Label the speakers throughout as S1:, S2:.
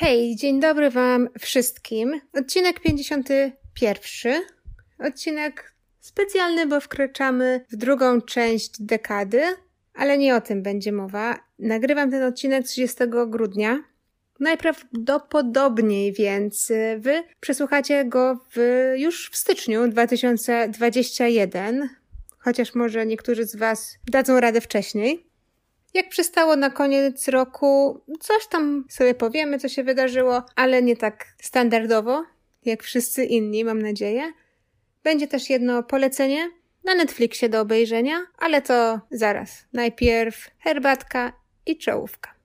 S1: Hej, dzień dobry Wam wszystkim. Odcinek 51. Odcinek specjalny, bo wkraczamy w drugą część dekady, ale nie o tym będzie mowa. Nagrywam ten odcinek 30 grudnia. Najprawdopodobniej więc Wy przesłuchacie go w, już w styczniu 2021, chociaż może niektórzy z Was dadzą radę wcześniej. Jak przystało na koniec roku, coś tam sobie powiemy, co się wydarzyło, ale nie tak standardowo, jak wszyscy inni, mam nadzieję. Będzie też jedno polecenie na Netflixie do obejrzenia, ale to zaraz. Najpierw herbatka i czołówka.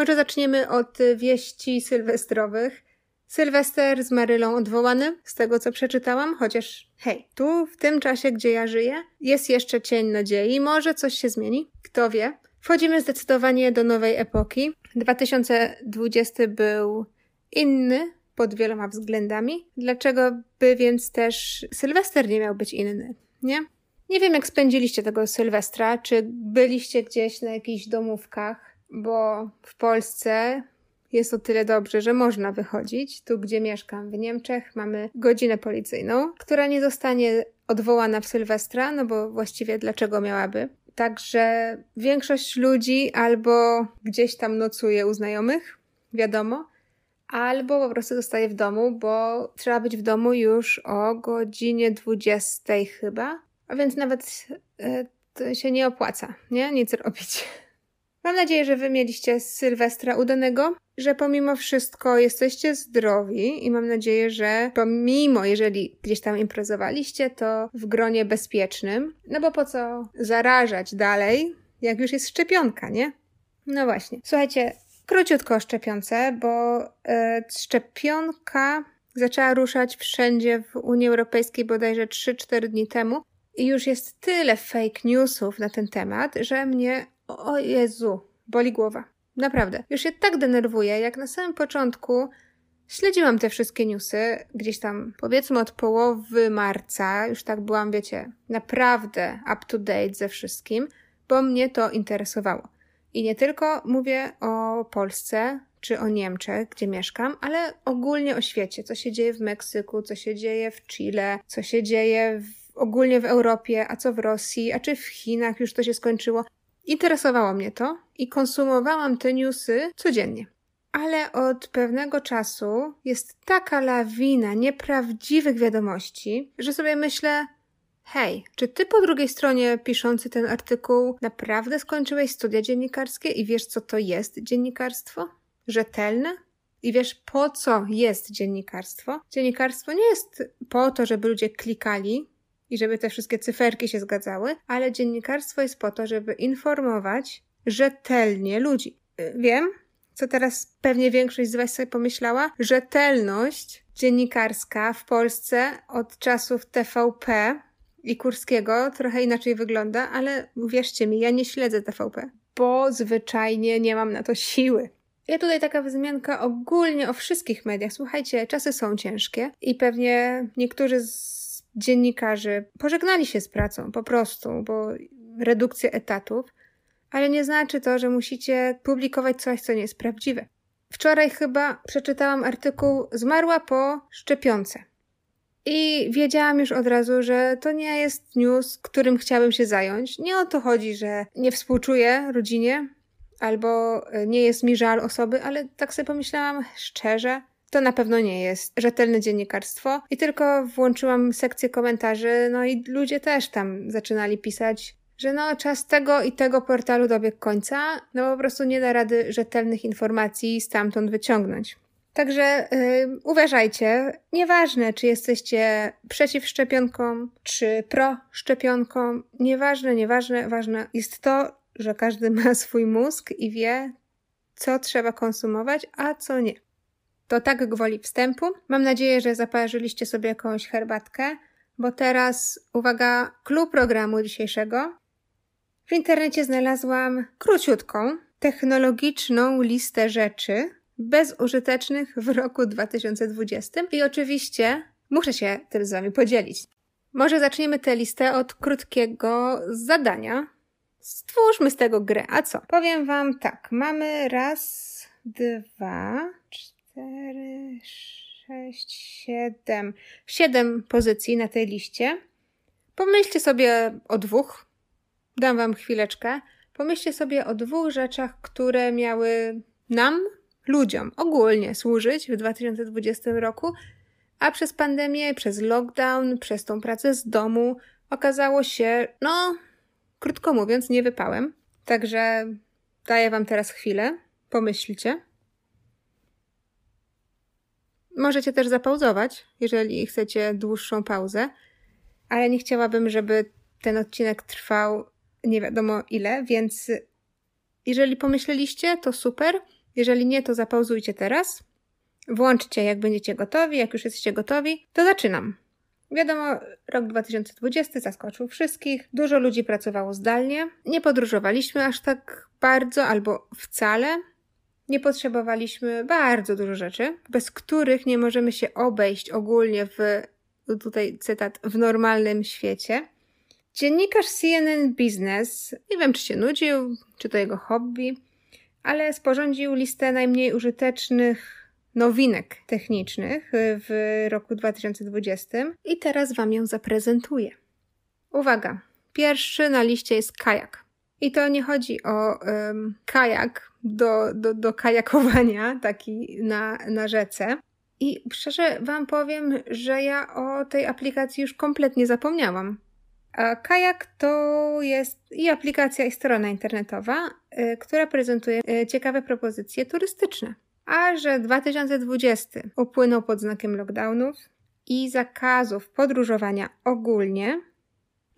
S1: Może zaczniemy od wieści sylwestrowych. Sylwester z Marylą odwołany, z tego co przeczytałam, chociaż hej, tu w tym czasie, gdzie ja żyję, jest jeszcze cień nadziei, może coś się zmieni, kto wie. Wchodzimy zdecydowanie do nowej epoki. 2020 był inny pod wieloma względami. Dlaczego by więc też Sylwester nie miał być inny, nie? Nie wiem, jak spędziliście tego Sylwestra, czy byliście gdzieś na jakichś domówkach, bo w Polsce jest o tyle dobrze, że można wychodzić. Tu, gdzie mieszkam, w Niemczech, mamy godzinę policyjną, która nie zostanie odwołana w Sylwestra, no bo właściwie dlaczego miałaby? Także większość ludzi albo gdzieś tam nocuje u znajomych, wiadomo, albo po prostu zostaje w domu, bo trzeba być w domu już o godzinie 20 chyba, a więc nawet to się nie opłaca, nie? Nic robić. Mam nadzieję, że wy mieliście Sylwestra udanego, że pomimo wszystko jesteście zdrowi i mam nadzieję, że pomimo, jeżeli gdzieś tam imprezowaliście, to w gronie bezpiecznym. No bo po co zarażać dalej, jak już jest szczepionka, nie? No właśnie. Słuchajcie, króciutko o szczepionce, bo e, szczepionka zaczęła ruszać wszędzie w Unii Europejskiej bodajże 3-4 dni temu. I już jest tyle fake newsów na ten temat, że mnie o Jezu, boli głowa. Naprawdę. Już się tak denerwuję, jak na samym początku śledziłam te wszystkie newsy, gdzieś tam powiedzmy od połowy marca, już tak byłam, wiecie, naprawdę up to date ze wszystkim, bo mnie to interesowało. I nie tylko mówię o Polsce czy o Niemczech, gdzie mieszkam, ale ogólnie o świecie, co się dzieje w Meksyku, co się dzieje w Chile, co się dzieje w, ogólnie w Europie, a co w Rosji, a czy w Chinach już to się skończyło. Interesowało mnie to i konsumowałam te newsy codziennie. Ale od pewnego czasu jest taka lawina nieprawdziwych wiadomości, że sobie myślę, hej, czy ty po drugiej stronie piszący ten artykuł naprawdę skończyłeś studia dziennikarskie i wiesz, co to jest dziennikarstwo? Rzetelne? I wiesz, po co jest dziennikarstwo? Dziennikarstwo nie jest po to, żeby ludzie klikali i żeby te wszystkie cyferki się zgadzały, ale dziennikarstwo jest po to, żeby informować rzetelnie ludzi. Y, wiem, co teraz pewnie większość z Was sobie pomyślała, rzetelność dziennikarska w Polsce od czasów TVP i Kurskiego trochę inaczej wygląda, ale uwierzcie mi, ja nie śledzę TVP, bo zwyczajnie nie mam na to siły. Ja tutaj taka wzmianka ogólnie o wszystkich mediach. Słuchajcie, czasy są ciężkie i pewnie niektórzy z dziennikarzy pożegnali się z pracą po prostu, bo redukcja etatów, ale nie znaczy to, że musicie publikować coś, co nie jest prawdziwe. Wczoraj chyba przeczytałam artykuł Zmarła po szczepionce. I wiedziałam już od razu, że to nie jest news, którym chciałabym się zająć. Nie o to chodzi, że nie współczuję rodzinie albo nie jest mi żal osoby, ale tak sobie pomyślałam szczerze, to na pewno nie jest rzetelne dziennikarstwo. I tylko włączyłam sekcję komentarzy, no i ludzie też tam zaczynali pisać, że no czas tego i tego portalu dobiegł końca, no po prostu nie da rady rzetelnych informacji stamtąd wyciągnąć. Także yy, uważajcie, nieważne czy jesteście przeciw szczepionkom, czy pro szczepionkom, nieważne, nieważne, ważne jest to, że każdy ma swój mózg i wie, co trzeba konsumować, a co nie. To tak gwoli wstępu. Mam nadzieję, że zaparzyliście sobie jakąś herbatkę, bo teraz, uwaga, klub programu dzisiejszego. W internecie znalazłam króciutką, technologiczną listę rzeczy bezużytecznych w roku 2020 i oczywiście muszę się tym z Wami podzielić. Może zaczniemy tę listę od krótkiego zadania. Stwórzmy z tego grę. A co? Powiem Wam tak. Mamy raz, dwa, cztery, sześć, siedem. Siedem pozycji na tej liście. Pomyślcie sobie o dwóch. Dam Wam chwileczkę. Pomyślcie sobie o dwóch rzeczach, które miały nam, ludziom, ogólnie służyć w 2020 roku, a przez pandemię, przez lockdown, przez tą pracę z domu okazało się, no, krótko mówiąc, nie wypałem. Także daję Wam teraz chwilę. Pomyślcie. Możecie też zapauzować, jeżeli chcecie dłuższą pauzę, ale nie chciałabym, żeby ten odcinek trwał nie wiadomo ile, więc jeżeli pomyśleliście, to super. Jeżeli nie, to zapauzujcie teraz. Włączcie, jak będziecie gotowi. Jak już jesteście gotowi, to zaczynam. Wiadomo, rok 2020 zaskoczył wszystkich. Dużo ludzi pracowało zdalnie. Nie podróżowaliśmy aż tak bardzo albo wcale. Nie potrzebowaliśmy bardzo dużo rzeczy, bez których nie możemy się obejść ogólnie w, tutaj cytat, w normalnym świecie. Dziennikarz CNN Business, nie wiem czy się nudził, czy to jego hobby, ale sporządził listę najmniej użytecznych nowinek technicznych w roku 2020 i teraz Wam ją zaprezentuję. Uwaga, pierwszy na liście jest kajak. I to nie chodzi o um, kajak do, do, do kajakowania, taki na, na rzece. I szczerze Wam powiem, że ja o tej aplikacji już kompletnie zapomniałam. A kajak to jest i aplikacja, i strona internetowa, y, która prezentuje y, ciekawe propozycje turystyczne. A że 2020 upłynął pod znakiem lockdownów i zakazów podróżowania ogólnie,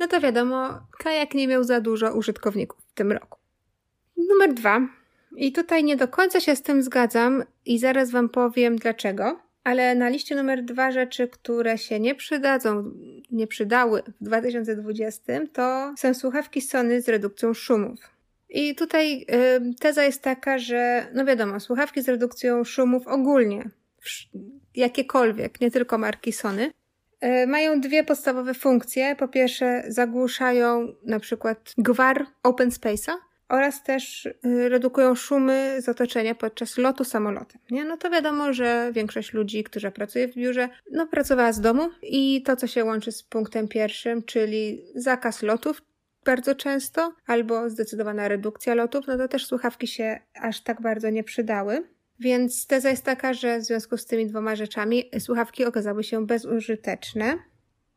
S1: no to wiadomo, kajak nie miał za dużo użytkowników w tym roku. Numer dwa. I tutaj nie do końca się z tym zgadzam i zaraz Wam powiem dlaczego. Ale na liście numer dwa rzeczy, które się nie przydadzą, nie przydały w 2020, to są słuchawki Sony z redukcją szumów. I tutaj teza jest taka, że, no wiadomo, słuchawki z redukcją szumów ogólnie, jakiekolwiek, nie tylko marki Sony, mają dwie podstawowe funkcje. Po pierwsze, zagłuszają na przykład gwar open space'a, oraz też y, redukują szumy z otoczenia podczas lotu samolotem. Nie? No to wiadomo, że większość ludzi, którzy pracuje w biurze, no pracowała z domu i to, co się łączy z punktem pierwszym, czyli zakaz lotów bardzo często, albo zdecydowana redukcja lotów, no to też słuchawki się aż tak bardzo nie przydały. Więc teza jest taka, że w związku z tymi dwoma rzeczami słuchawki okazały się bezużyteczne.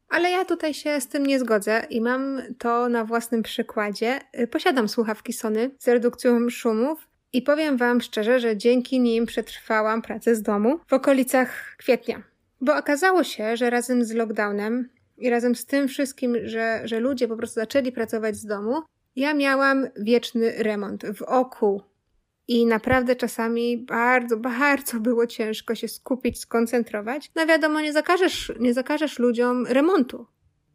S1: Ale ja tutaj się z tym nie zgodzę i mam to na własnym przykładzie. Posiadam słuchawki Sony z redukcją szumów i powiem Wam szczerze, że dzięki nim przetrwałam pracę z domu w okolicach kwietnia. Bo okazało się, że razem z lockdownem i razem z tym wszystkim, że, że ludzie po prostu zaczęli pracować z domu, ja miałam wieczny remont w oku i naprawdę czasami bardzo, bardzo było ciężko się skupić, skoncentrować. No wiadomo, nie zakażesz, nie zakażesz ludziom remontu.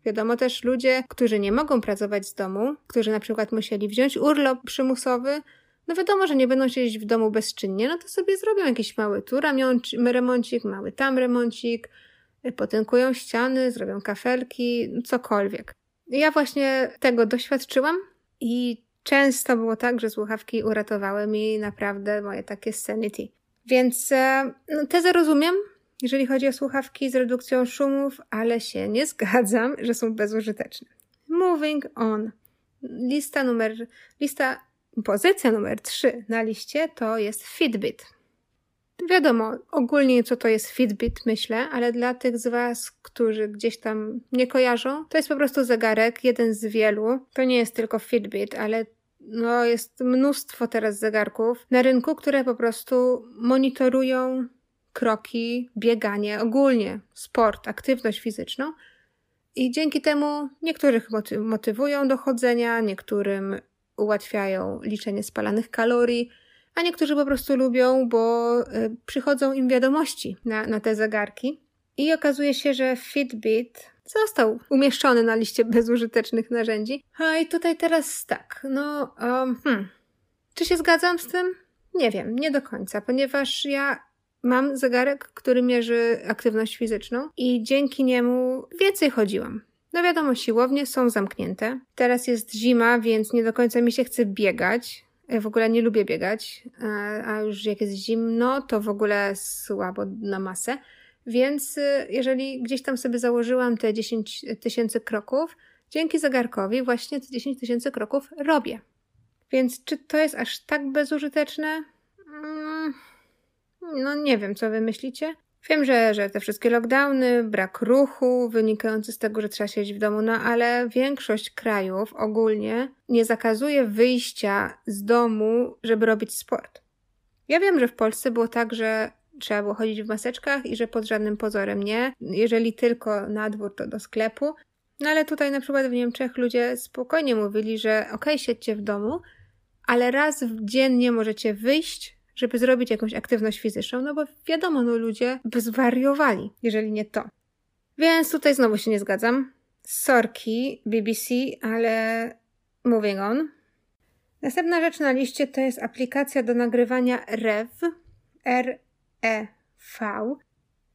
S1: Wiadomo też ludzie, którzy nie mogą pracować z domu, którzy na przykład musieli wziąć urlop przymusowy, no wiadomo, że nie będą siedzieć w domu bezczynnie, no to sobie zrobią jakiś mały tu remoncik, mały tam remoncik, potękują ściany, zrobią kafelki, cokolwiek. Ja właśnie tego doświadczyłam i Często było tak, że słuchawki uratowały mi naprawdę moje takie sanity. Więc e, no, tezę rozumiem, jeżeli chodzi o słuchawki z redukcją szumów, ale się nie zgadzam, że są bezużyteczne. Moving on. Lista numer, lista, pozycja numer 3 na liście to jest Fitbit. Wiadomo, ogólnie co to jest Fitbit, myślę, ale dla tych z Was, którzy gdzieś tam nie kojarzą, to jest po prostu zegarek, jeden z wielu. To nie jest tylko Fitbit, ale no, jest mnóstwo teraz zegarków na rynku, które po prostu monitorują kroki, bieganie, ogólnie sport, aktywność fizyczną. I dzięki temu niektórych motywują do chodzenia, niektórym ułatwiają liczenie spalanych kalorii, a niektórzy po prostu lubią, bo y, przychodzą im wiadomości na, na te zegarki. I okazuje się, że Fitbit został umieszczony na liście bezużytecznych narzędzi. A i tutaj teraz tak, no, um, hmm. czy się zgadzam z tym? Nie wiem, nie do końca, ponieważ ja mam zegarek, który mierzy aktywność fizyczną i dzięki niemu więcej chodziłam. No wiadomo, siłownie są zamknięte. Teraz jest zima, więc nie do końca mi się chce biegać. Ja w ogóle nie lubię biegać, a już jak jest zimno, to w ogóle słabo na masę. Więc y, jeżeli gdzieś tam sobie założyłam te 10 tysięcy kroków, dzięki zegarkowi właśnie te 10 tysięcy kroków robię. Więc czy to jest aż tak bezużyteczne? Mm, no nie wiem, co wy myślicie. Wiem, że, że te wszystkie lockdowny, brak ruchu wynikający z tego, że trzeba siedzieć w domu, no ale większość krajów ogólnie nie zakazuje wyjścia z domu, żeby robić sport. Ja wiem, że w Polsce było tak, że trzeba było chodzić w maseczkach i że pod żadnym pozorem nie. Jeżeli tylko na dwór, to do sklepu. No ale tutaj na przykład w Niemczech ludzie spokojnie mówili, że okej, okay, siedźcie w domu, ale raz dziennie możecie wyjść, żeby zrobić jakąś aktywność fizyczną, no bo wiadomo, no ludzie by zwariowali, jeżeli nie to. Więc tutaj znowu się nie zgadzam. Sorki, BBC, ale moving on. Następna rzecz na liście to jest aplikacja do nagrywania REV, R-E-V.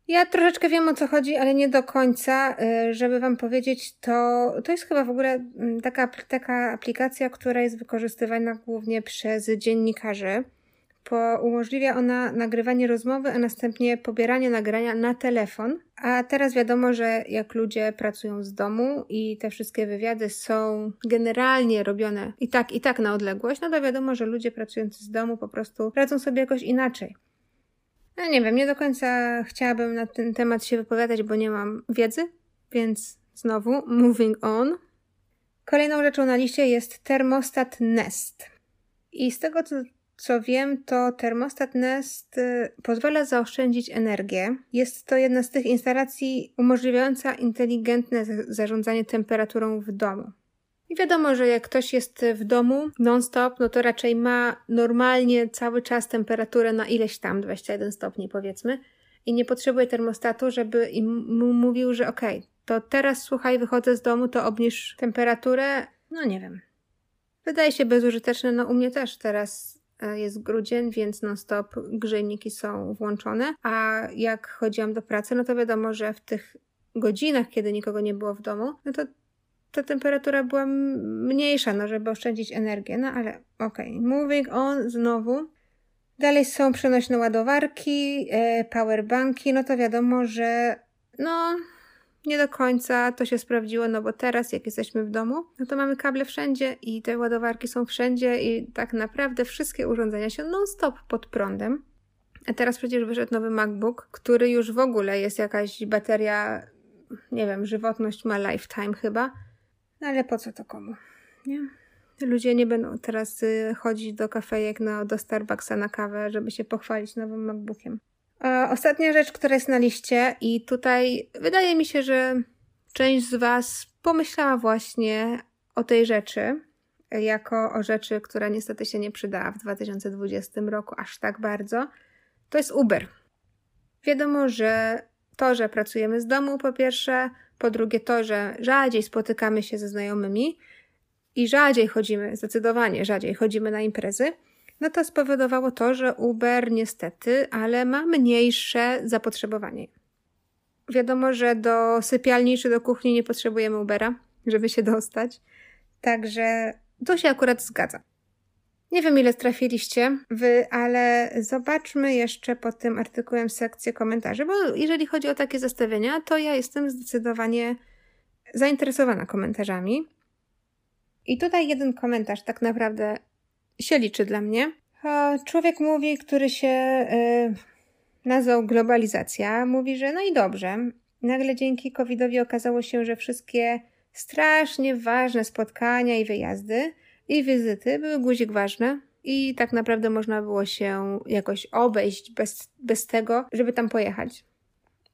S1: Ja troszeczkę wiem o co chodzi, ale nie do końca. Y, żeby Wam powiedzieć, to, to jest chyba w ogóle mm, taka, taka aplikacja, która jest wykorzystywana głównie przez dziennikarzy. Po, umożliwia ona nagrywanie rozmowy, a następnie pobieranie nagrania na telefon. A teraz wiadomo, że jak ludzie pracują z domu i te wszystkie wywiady są generalnie robione i tak, i tak na odległość, no to wiadomo, że ludzie pracujący z domu po prostu radzą sobie jakoś inaczej. No nie wiem, nie do końca chciałabym na ten temat się wypowiadać, bo nie mam wiedzy, więc znowu, moving on. Kolejną rzeczą na liście jest termostat Nest. I z tego, co, co wiem, to termostat Nest y, pozwala zaoszczędzić energię. Jest to jedna z tych instalacji umożliwiająca inteligentne zarządzanie temperaturą w domu. I wiadomo, że jak ktoś jest w domu non-stop, no to raczej ma normalnie cały czas temperaturę na ileś tam, 21 stopni powiedzmy, i nie potrzebuje termostatu, żeby mu mówił, że okej, to teraz słuchaj, wychodzę z domu, to obniż temperaturę. No nie wiem. Wydaje się bezużyteczne, no u mnie też teraz jest grudzień, więc non-stop grzejniki są włączone, a jak chodziłam do pracy, no to wiadomo, że w tych godzinach, kiedy nikogo nie było w domu, no to ta temperatura była mniejsza, no żeby oszczędzić energię. No ale okej, okay. moving on znowu. Dalej są przenośne ładowarki, e, powerbanki, no to wiadomo, że no nie do końca to się sprawdziło, no bo teraz jak jesteśmy w domu, no to mamy kable wszędzie i te ładowarki są wszędzie i tak naprawdę wszystkie urządzenia się non-stop pod prądem. A teraz przecież wyszedł nowy MacBook, który już w ogóle jest jakaś bateria, nie wiem, żywotność ma lifetime chyba. No ale po co to komu? Nie? Ludzie nie będą teraz y, chodzić do kafejek, no, do Starbucksa na kawę, żeby się pochwalić nowym MacBookiem. A ostatnia rzecz, która jest na liście i tutaj wydaje mi się, że część z Was pomyślała właśnie o tej rzeczy, jako o rzeczy, która niestety się nie przydała w 2020 roku aż tak bardzo, to jest Uber. Wiadomo, że to, że pracujemy z domu, po pierwsze, po drugie to, że rzadziej spotykamy się ze znajomymi i rzadziej chodzimy, zdecydowanie rzadziej chodzimy na imprezy, no to spowodowało to, że Uber niestety, ale ma mniejsze zapotrzebowanie. Wiadomo, że do sypialni czy do kuchni nie potrzebujemy Ubera, żeby się dostać, także to się akurat zgadza. Nie wiem, ile trafiliście wy, ale zobaczmy jeszcze pod tym artykułem sekcję komentarzy, bo jeżeli chodzi o takie zestawienia, to ja jestem zdecydowanie zainteresowana komentarzami. I tutaj jeden komentarz tak naprawdę się liczy dla mnie. Człowiek mówi, który się yy, nazwał globalizacja, mówi, że no i dobrze. Nagle dzięki COVID-owi okazało się, że wszystkie strasznie ważne spotkania i wyjazdy i wizyty były guzik ważne i tak naprawdę można było się jakoś obejść bez, bez tego, żeby tam pojechać.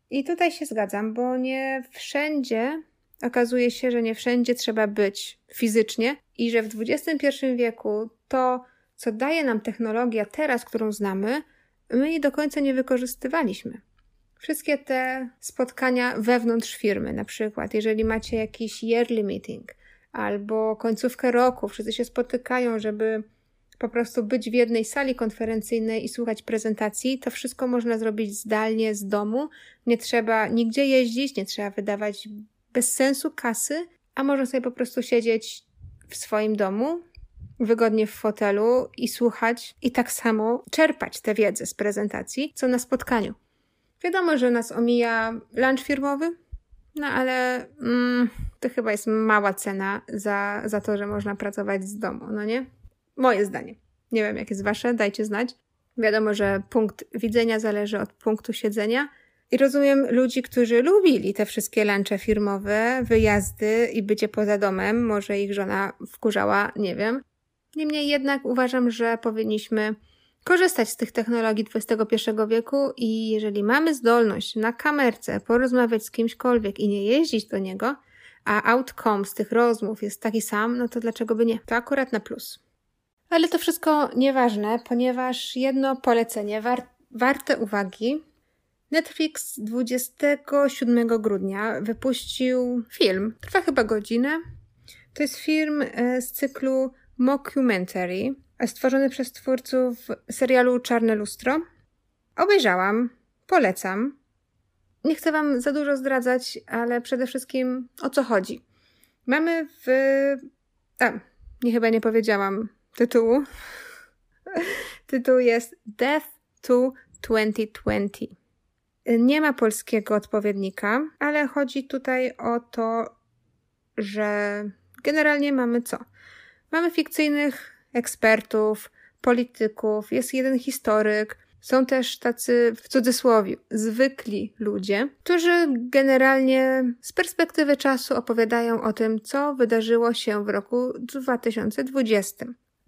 S1: I tutaj się zgadzam, bo nie wszędzie okazuje się, że nie wszędzie trzeba być fizycznie i że w XXI wieku to, co daje nam technologia teraz, którą znamy, my jej do końca nie wykorzystywaliśmy. Wszystkie te spotkania wewnątrz firmy, na przykład, jeżeli macie jakiś yearly meeting, albo końcówkę roku, wszyscy się spotykają, żeby po prostu być w jednej sali konferencyjnej i słuchać prezentacji. To wszystko można zrobić zdalnie z domu. Nie trzeba nigdzie jeździć, nie trzeba wydawać bez sensu kasy, a można sobie po prostu siedzieć w swoim domu, wygodnie w fotelu i słuchać i tak samo czerpać tę wiedzę z prezentacji, co na spotkaniu. Wiadomo, że nas omija lunch firmowy, no ale mm, to chyba jest mała cena za, za to, że można pracować z domu, no nie? Moje zdanie. Nie wiem, jak jest wasze, dajcie znać. Wiadomo, że punkt widzenia zależy od punktu siedzenia. I rozumiem ludzi, którzy lubili te wszystkie lunche firmowe, wyjazdy i bycie poza domem. Może ich żona wkurzała, nie wiem. Niemniej jednak uważam, że powinniśmy korzystać z tych technologii XXI wieku i jeżeli mamy zdolność na kamerce porozmawiać z kimśkolwiek i nie jeździć do niego, a outcome z tych rozmów jest taki sam, no to dlaczego by nie? To akurat na plus. Ale to wszystko nieważne, ponieważ jedno polecenie war warte uwagi. Netflix 27 grudnia wypuścił film. Trwa chyba godzinę. To jest film e, z cyklu Mockumentary, stworzony przez twórców serialu Czarne Lustro. Obejrzałam, polecam. Nie chcę Wam za dużo zdradzać, ale przede wszystkim o co chodzi. Mamy w. A, nie chyba nie powiedziałam tytułu. Tytuł jest Death to 2020. Nie ma polskiego odpowiednika, ale chodzi tutaj o to, że generalnie mamy co? Mamy fikcyjnych ekspertów, polityków, jest jeden historyk, są też tacy, w cudzysłowie, zwykli ludzie, którzy generalnie z perspektywy czasu opowiadają o tym, co wydarzyło się w roku 2020.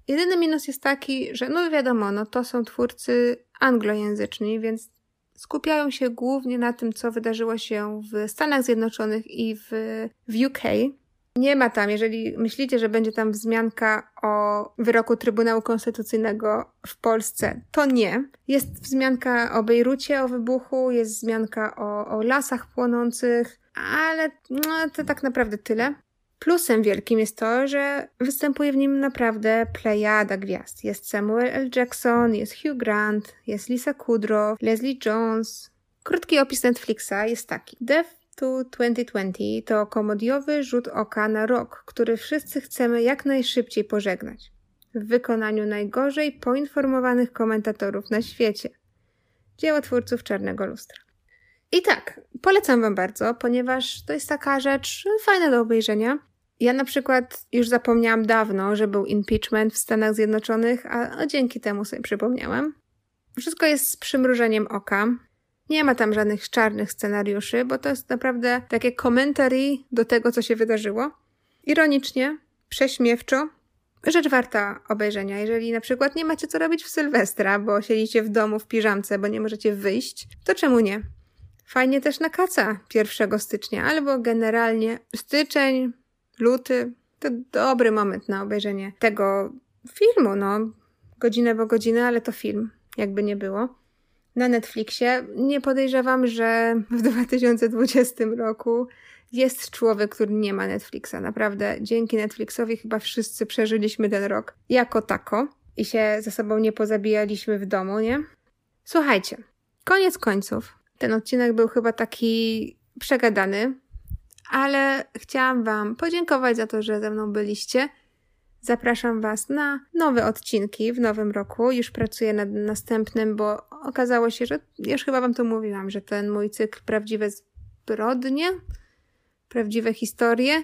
S1: Jedyny minus jest taki, że no wiadomo, no to są twórcy anglojęzyczni, więc skupiają się głównie na tym, co wydarzyło się w Stanach Zjednoczonych i w, w UK, nie ma tam, jeżeli myślicie, że będzie tam wzmianka o wyroku Trybunału Konstytucyjnego w Polsce, to nie. Jest wzmianka o Bejrucie, o wybuchu, jest wzmianka o, o lasach płonących, ale no, to tak naprawdę tyle. Plusem wielkim jest to, że występuje w nim naprawdę plejada gwiazd. Jest Samuel L. Jackson, jest Hugh Grant, jest Lisa Kudrow, Leslie Jones. Krótki opis Netflixa jest taki. Death to 2020 to komodiowy rzut oka na rok, który wszyscy chcemy jak najszybciej pożegnać. W wykonaniu najgorzej poinformowanych komentatorów na świecie. Dzieło twórców Czarnego Lustra. I tak, polecam Wam bardzo, ponieważ to jest taka rzecz fajna do obejrzenia. Ja na przykład już zapomniałam dawno, że był impeachment w Stanach Zjednoczonych, a dzięki temu sobie przypomniałam. Wszystko jest z przymrużeniem oka. Nie ma tam żadnych czarnych scenariuszy, bo to jest naprawdę takie commentary do tego, co się wydarzyło. Ironicznie, prześmiewczo, rzecz warta obejrzenia. Jeżeli na przykład nie macie co robić w Sylwestra, bo siedzicie w domu w piżamce, bo nie możecie wyjść, to czemu nie? Fajnie też na kaca 1 stycznia, albo generalnie styczeń, luty. To dobry moment na obejrzenie tego filmu, no. Godzinę bo godzinę, ale to film, jakby nie było na Netflixie. Nie podejrzewam, że w 2020 roku jest człowiek, który nie ma Netflixa. Naprawdę, dzięki Netflixowi chyba wszyscy przeżyliśmy ten rok jako tako i się ze sobą nie pozabijaliśmy w domu, nie? Słuchajcie, koniec końców. Ten odcinek był chyba taki przegadany, ale chciałam Wam podziękować za to, że ze mną byliście. Zapraszam Was na nowe odcinki w nowym roku. Już pracuję nad następnym, bo okazało się, że już chyba Wam to mówiłam, że ten mój cykl Prawdziwe Zbrodnie, Prawdziwe Historie,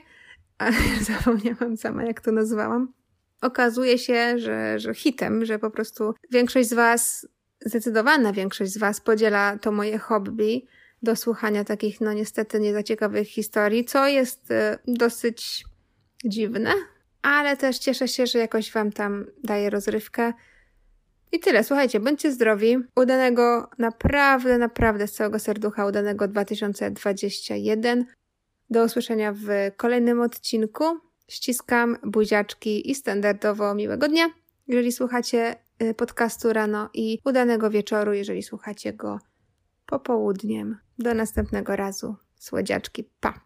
S1: ale zapomniałam sama, jak to nazwałam. Okazuje się, że, że hitem, że po prostu większość z Was, zdecydowana większość z Was podziela to moje hobby do słuchania takich, no niestety, nie za ciekawych historii, co jest y, dosyć dziwne, ale też cieszę się, że jakoś Wam tam daję rozrywkę. I tyle, słuchajcie, bądźcie zdrowi. Udanego, naprawdę, naprawdę z całego serducha, udanego 2021. Do usłyszenia w kolejnym odcinku. Ściskam buziaczki i standardowo miłego dnia, jeżeli słuchacie y, podcastu rano i udanego wieczoru, jeżeli słuchacie go popołudniem. Do następnego razu. Słodziaczki, pa!